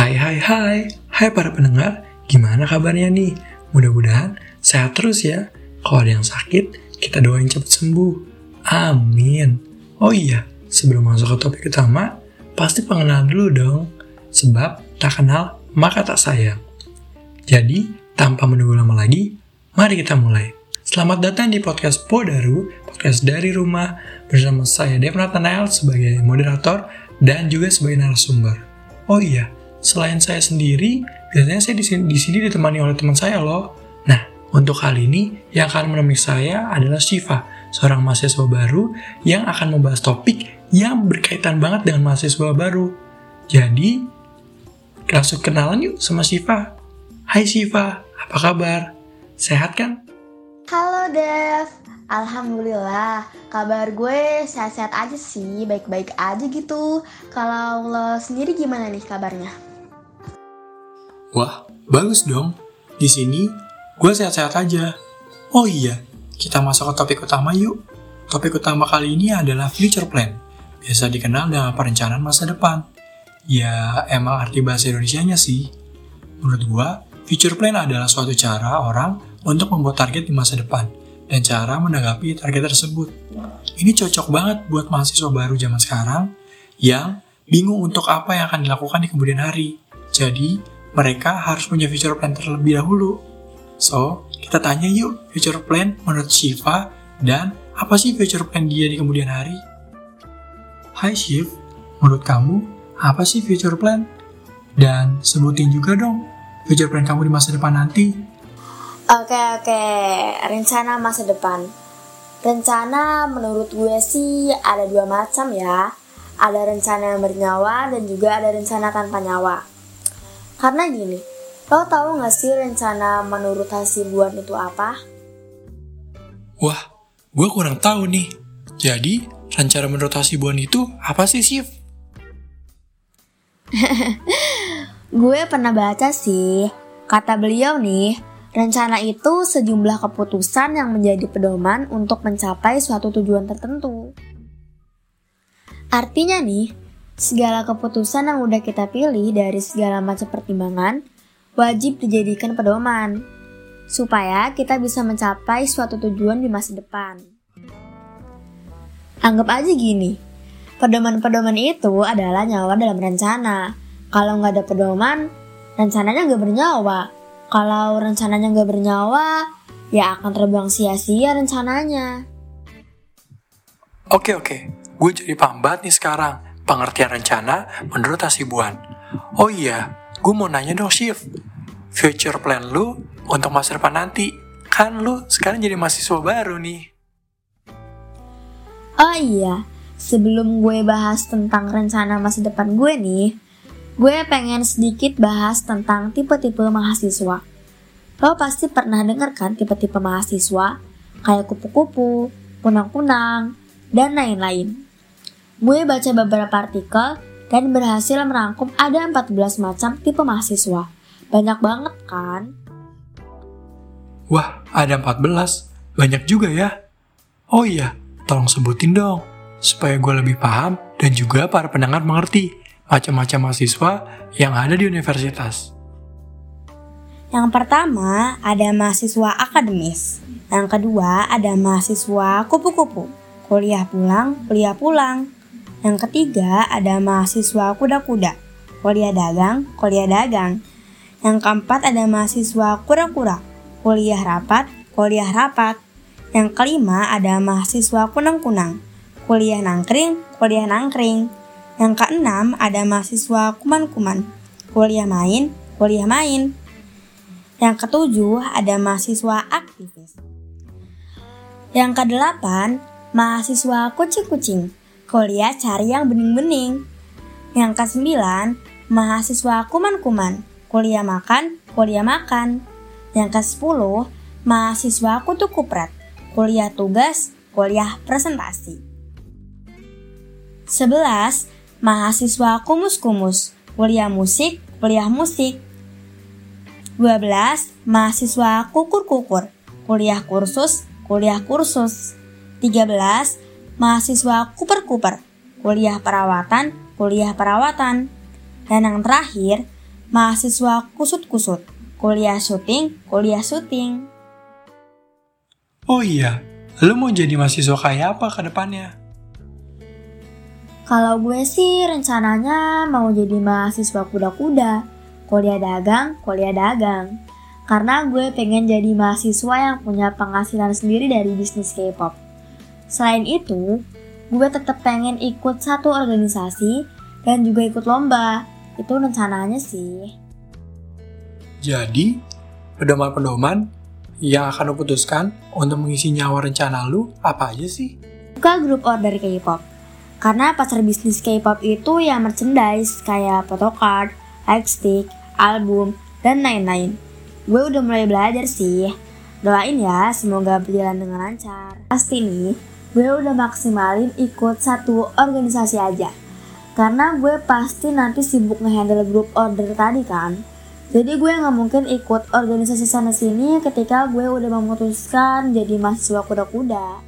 Hai hai hai, hai para pendengar, gimana kabarnya nih? Mudah-mudahan sehat terus ya. Kalau ada yang sakit, kita doain cepat sembuh. Amin. Oh iya, sebelum masuk ke topik utama, pasti pengenalan dulu dong. Sebab tak kenal, maka tak sayang. Jadi, tanpa menunggu lama lagi, mari kita mulai. Selamat datang di podcast Podaru, podcast dari rumah, bersama saya Dev Nathanael sebagai moderator dan juga sebagai narasumber. Oh iya, selain saya sendiri, biasanya saya di sini, di sini ditemani oleh teman saya loh. Nah, untuk kali ini yang akan menemani saya adalah Shiva, seorang mahasiswa baru yang akan membahas topik yang berkaitan banget dengan mahasiswa baru. Jadi, langsung kenalan yuk sama Shiva. Hai Shiva, apa kabar? Sehat kan? Halo Dev, Alhamdulillah kabar gue sehat-sehat aja sih, baik-baik aja gitu. Kalau lo sendiri gimana nih kabarnya? Wah, bagus dong. Di sini, gue sehat-sehat aja. Oh iya, kita masuk ke topik utama yuk. Topik utama kali ini adalah future plan. Biasa dikenal dengan perencanaan masa depan. Ya, emang arti bahasa Indonesia-nya sih. Menurut gue, future plan adalah suatu cara orang untuk membuat target di masa depan dan cara menanggapi target tersebut. Ini cocok banget buat mahasiswa baru zaman sekarang yang bingung untuk apa yang akan dilakukan di kemudian hari. Jadi, mereka harus punya future plan terlebih dahulu. So, kita tanya yuk future plan menurut Shiva dan apa sih future plan dia di kemudian hari? Hai Shiv, menurut kamu apa sih future plan? Dan sebutin juga dong future plan kamu di masa depan nanti. Oke oke, rencana masa depan. Rencana menurut gue sih ada dua macam ya. Ada rencana yang bernyawa dan juga ada rencana tanpa nyawa. Karena gini, lo tahu gak sih rencana menurut hasibuan itu apa? Wah, gue kurang tahu nih. Jadi, rencana menurut hasibuan itu apa sih, Shiv? Gue pernah baca sih, kata beliau nih, rencana itu sejumlah keputusan yang menjadi pedoman untuk mencapai suatu tujuan tertentu. Artinya nih, segala keputusan yang udah kita pilih dari segala macam pertimbangan wajib dijadikan pedoman supaya kita bisa mencapai suatu tujuan di masa depan. Anggap aja gini, pedoman-pedoman itu adalah nyawa dalam rencana. Kalau nggak ada pedoman, rencananya nggak bernyawa. Kalau rencananya nggak bernyawa, ya akan terbang sia-sia rencananya. Oke oke, gue jadi paham banget nih sekarang pengertian rencana menurut Hasibuan. Oh iya, gue mau nanya dong Shiv, future plan lu untuk masa depan nanti. Kan lu sekarang jadi mahasiswa baru nih. Oh iya, sebelum gue bahas tentang rencana masa depan gue nih, gue pengen sedikit bahas tentang tipe-tipe mahasiswa. Lo pasti pernah denger kan tipe-tipe mahasiswa, kayak kupu-kupu, punang-punang, dan lain-lain. Gue baca beberapa artikel dan berhasil merangkum ada 14 macam tipe mahasiswa. Banyak banget kan? Wah, ada 14. Banyak juga ya. Oh iya, tolong sebutin dong. Supaya gue lebih paham dan juga para pendengar mengerti macam-macam mahasiswa yang ada di universitas. Yang pertama ada mahasiswa akademis. Yang kedua ada mahasiswa kupu-kupu. Kuliah pulang, kuliah pulang. Yang ketiga ada mahasiswa kuda-kuda. Kuliah dagang, kuliah dagang. Yang keempat ada mahasiswa kura-kura. Kuliah rapat, kuliah rapat. Yang kelima ada mahasiswa kunang-kunang. Kuliah nangkring, kuliah nangkring. Yang keenam ada mahasiswa kuman-kuman. Kuliah main, kuliah main. Yang ketujuh ada mahasiswa aktivis. Yang kedelapan, mahasiswa kucing-kucing. Kuliah cari yang bening-bening. Yang kesembilan, mahasiswa kuman-kuman. Kuliah makan, kuliah makan. Yang ke-10, mahasiswa kutu kupret. Kuliah tugas, kuliah presentasi. 11. Mahasiswa kumus-kumus. Kuliah musik, kuliah musik. 12. Mahasiswa kukur-kukur. Kuliah kursus, kuliah kursus. 13. Mahasiswa kuper-kuper. Kuliah perawatan, kuliah perawatan. Dan yang terakhir, mahasiswa kusut-kusut, kuliah syuting, kuliah syuting. Oh iya, lu mau jadi mahasiswa kayak apa ke depannya? Kalau gue sih rencananya mau jadi mahasiswa kuda-kuda, kuliah dagang, kuliah dagang. Karena gue pengen jadi mahasiswa yang punya penghasilan sendiri dari bisnis K-pop. Selain itu, gue tetap pengen ikut satu organisasi dan juga ikut lomba. Itu rencananya sih. Jadi, pedoman-pedoman yang akan lu putuskan untuk mengisi nyawa rencana lu apa aja sih? Buka grup order K-pop. Karena pasar bisnis K-pop itu ya merchandise kayak photocard, lightstick, album, dan lain-lain. Gue udah mulai belajar sih. Doain ya, semoga berjalan dengan lancar. Pasti nih, gue udah maksimalin ikut satu organisasi aja. Karena gue pasti nanti sibuk ngehandle grup order tadi kan. Jadi gue nggak mungkin ikut organisasi sana sini ketika gue udah memutuskan jadi mahasiswa kuda-kuda.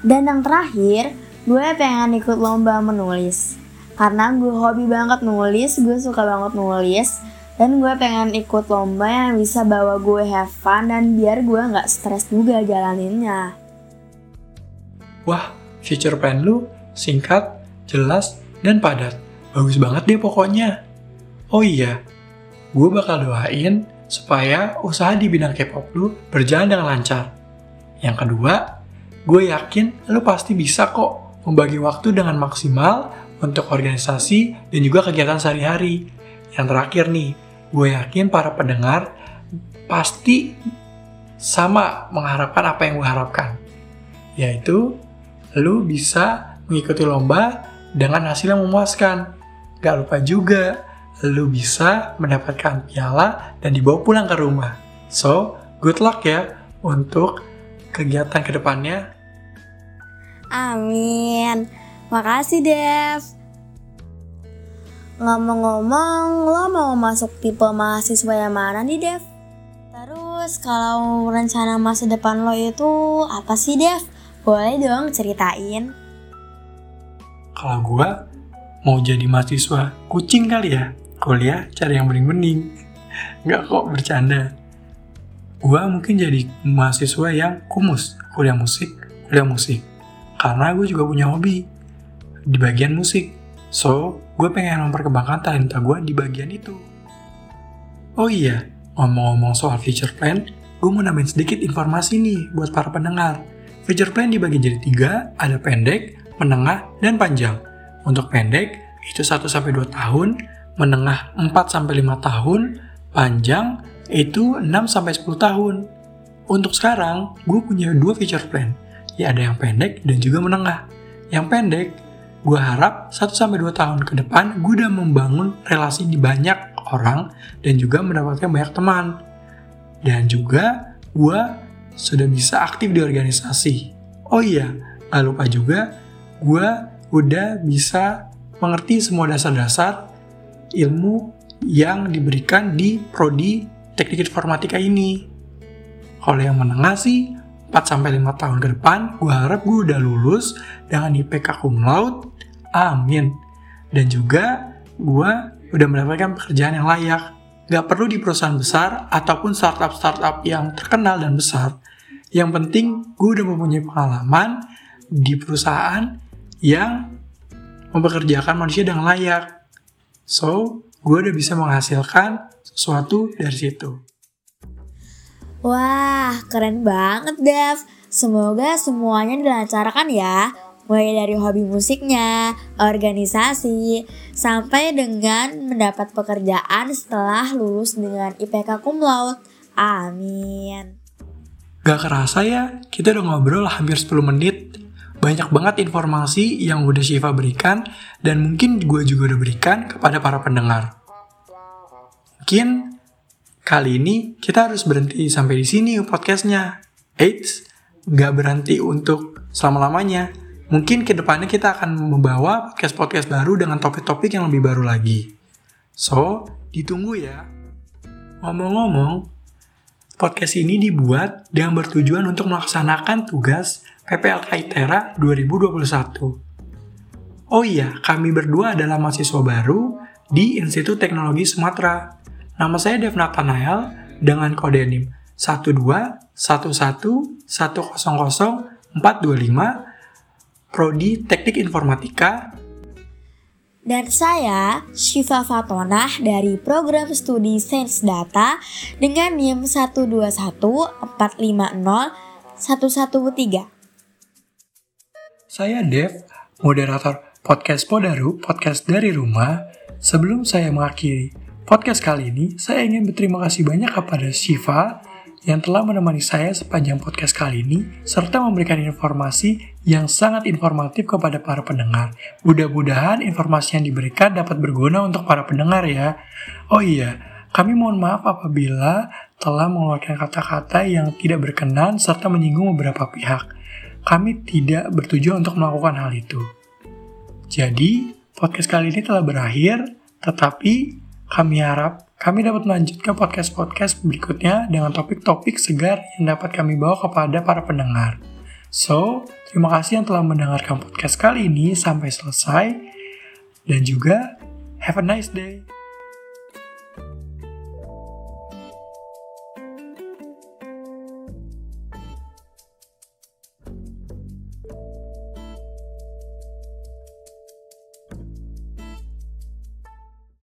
Dan yang terakhir, gue pengen ikut lomba menulis. Karena gue hobi banget nulis, gue suka banget nulis. Dan gue pengen ikut lomba yang bisa bawa gue have fun dan biar gue nggak stres juga jalaninnya. Wah, future plan lu singkat, jelas, dan padat. Bagus banget deh pokoknya. Oh iya, gue bakal doain supaya usaha di bidang K-pop lu berjalan dengan lancar. Yang kedua, gue yakin lu pasti bisa kok membagi waktu dengan maksimal untuk organisasi dan juga kegiatan sehari-hari. Yang terakhir nih, gue yakin para pendengar pasti sama mengharapkan apa yang gue harapkan. Yaitu, lu bisa mengikuti lomba dengan hasil yang memuaskan. Gak lupa juga, lu bisa mendapatkan piala dan dibawa pulang ke rumah. So, good luck ya untuk kegiatan ke depannya. Amin. Makasih, Dev. Ngomong-ngomong, lo mau masuk tipe mahasiswa yang mana nih, Dev? Terus kalau rencana masa depan lo itu apa sih, Dev? Boleh dong ceritain. Kalau gue mau jadi mahasiswa kucing kali ya, kuliah cari yang bening-bening. Nggak kok bercanda. Gue mungkin jadi mahasiswa yang kumus, kuliah musik, kuliah musik. Karena gue juga punya hobi di bagian musik. So, gue pengen memperkembangkan talenta gue di bagian itu. Oh iya, ngomong-ngomong soal future plan, gue mau nambahin sedikit informasi nih buat para pendengar. Future plan dibagi jadi tiga, ada pendek, menengah, dan panjang. Untuk pendek, itu 1-2 tahun, menengah 4-5 tahun, panjang itu 6-10 tahun. Untuk sekarang, gue punya dua future plan. Ya ada yang pendek dan juga menengah. Yang pendek, gue harap 1-2 tahun ke depan gue udah membangun relasi di banyak orang dan juga mendapatkan banyak teman. Dan juga gue sudah bisa aktif di organisasi. Oh iya, gak lupa juga gue udah bisa mengerti semua dasar-dasar ilmu yang diberikan di prodi teknik informatika ini. Kalau yang menengah sih 4-5 tahun ke depan, gue harap gue udah lulus dengan IPK cum laude, amin. Dan juga gue udah mendapatkan pekerjaan yang layak. Gak perlu di perusahaan besar ataupun startup-startup yang terkenal dan besar. Yang penting gue udah mempunyai pengalaman di perusahaan yang mempekerjakan manusia dengan layak. So, gue udah bisa menghasilkan sesuatu dari situ. Wah, keren banget, Dev. Semoga semuanya dilancarkan ya. Mulai dari hobi musiknya, organisasi, sampai dengan mendapat pekerjaan setelah lulus dengan IPK cum laude. Amin. Gak kerasa ya, kita udah ngobrol hampir 10 menit. Banyak banget informasi yang udah Shiva berikan, dan mungkin gue juga udah berikan kepada para pendengar. Mungkin kali ini kita harus berhenti sampai di sini podcastnya. Eits, gak berhenti untuk selama-lamanya. Mungkin ke depannya kita akan membawa podcast-podcast baru dengan topik-topik yang lebih baru lagi. So, ditunggu ya. Ngomong-ngomong, podcast ini dibuat dengan bertujuan untuk melaksanakan tugas PPLK ITERA 2021. Oh iya, kami berdua adalah mahasiswa baru di Institut Teknologi Sumatera. Nama saya Dev Nathanael dengan kode NIM 12111100425 Prodi Teknik Informatika dan saya Syifa Fatonah dari program studi Sains Data dengan NIM 121450113. Saya Dev, moderator podcast Podaru, podcast dari rumah. Sebelum saya mengakhiri podcast kali ini, saya ingin berterima kasih banyak kepada Shiva yang telah menemani saya sepanjang podcast kali ini, serta memberikan informasi yang sangat informatif kepada para pendengar. Mudah-mudahan informasi yang diberikan dapat berguna untuk para pendengar ya. Oh iya, kami mohon maaf apabila telah mengeluarkan kata-kata yang tidak berkenan serta menyinggung beberapa pihak kami tidak bertujuan untuk melakukan hal itu. Jadi, podcast kali ini telah berakhir, tetapi kami harap kami dapat melanjutkan podcast-podcast berikutnya dengan topik-topik segar yang dapat kami bawa kepada para pendengar. So, terima kasih yang telah mendengarkan podcast kali ini sampai selesai, dan juga have a nice day.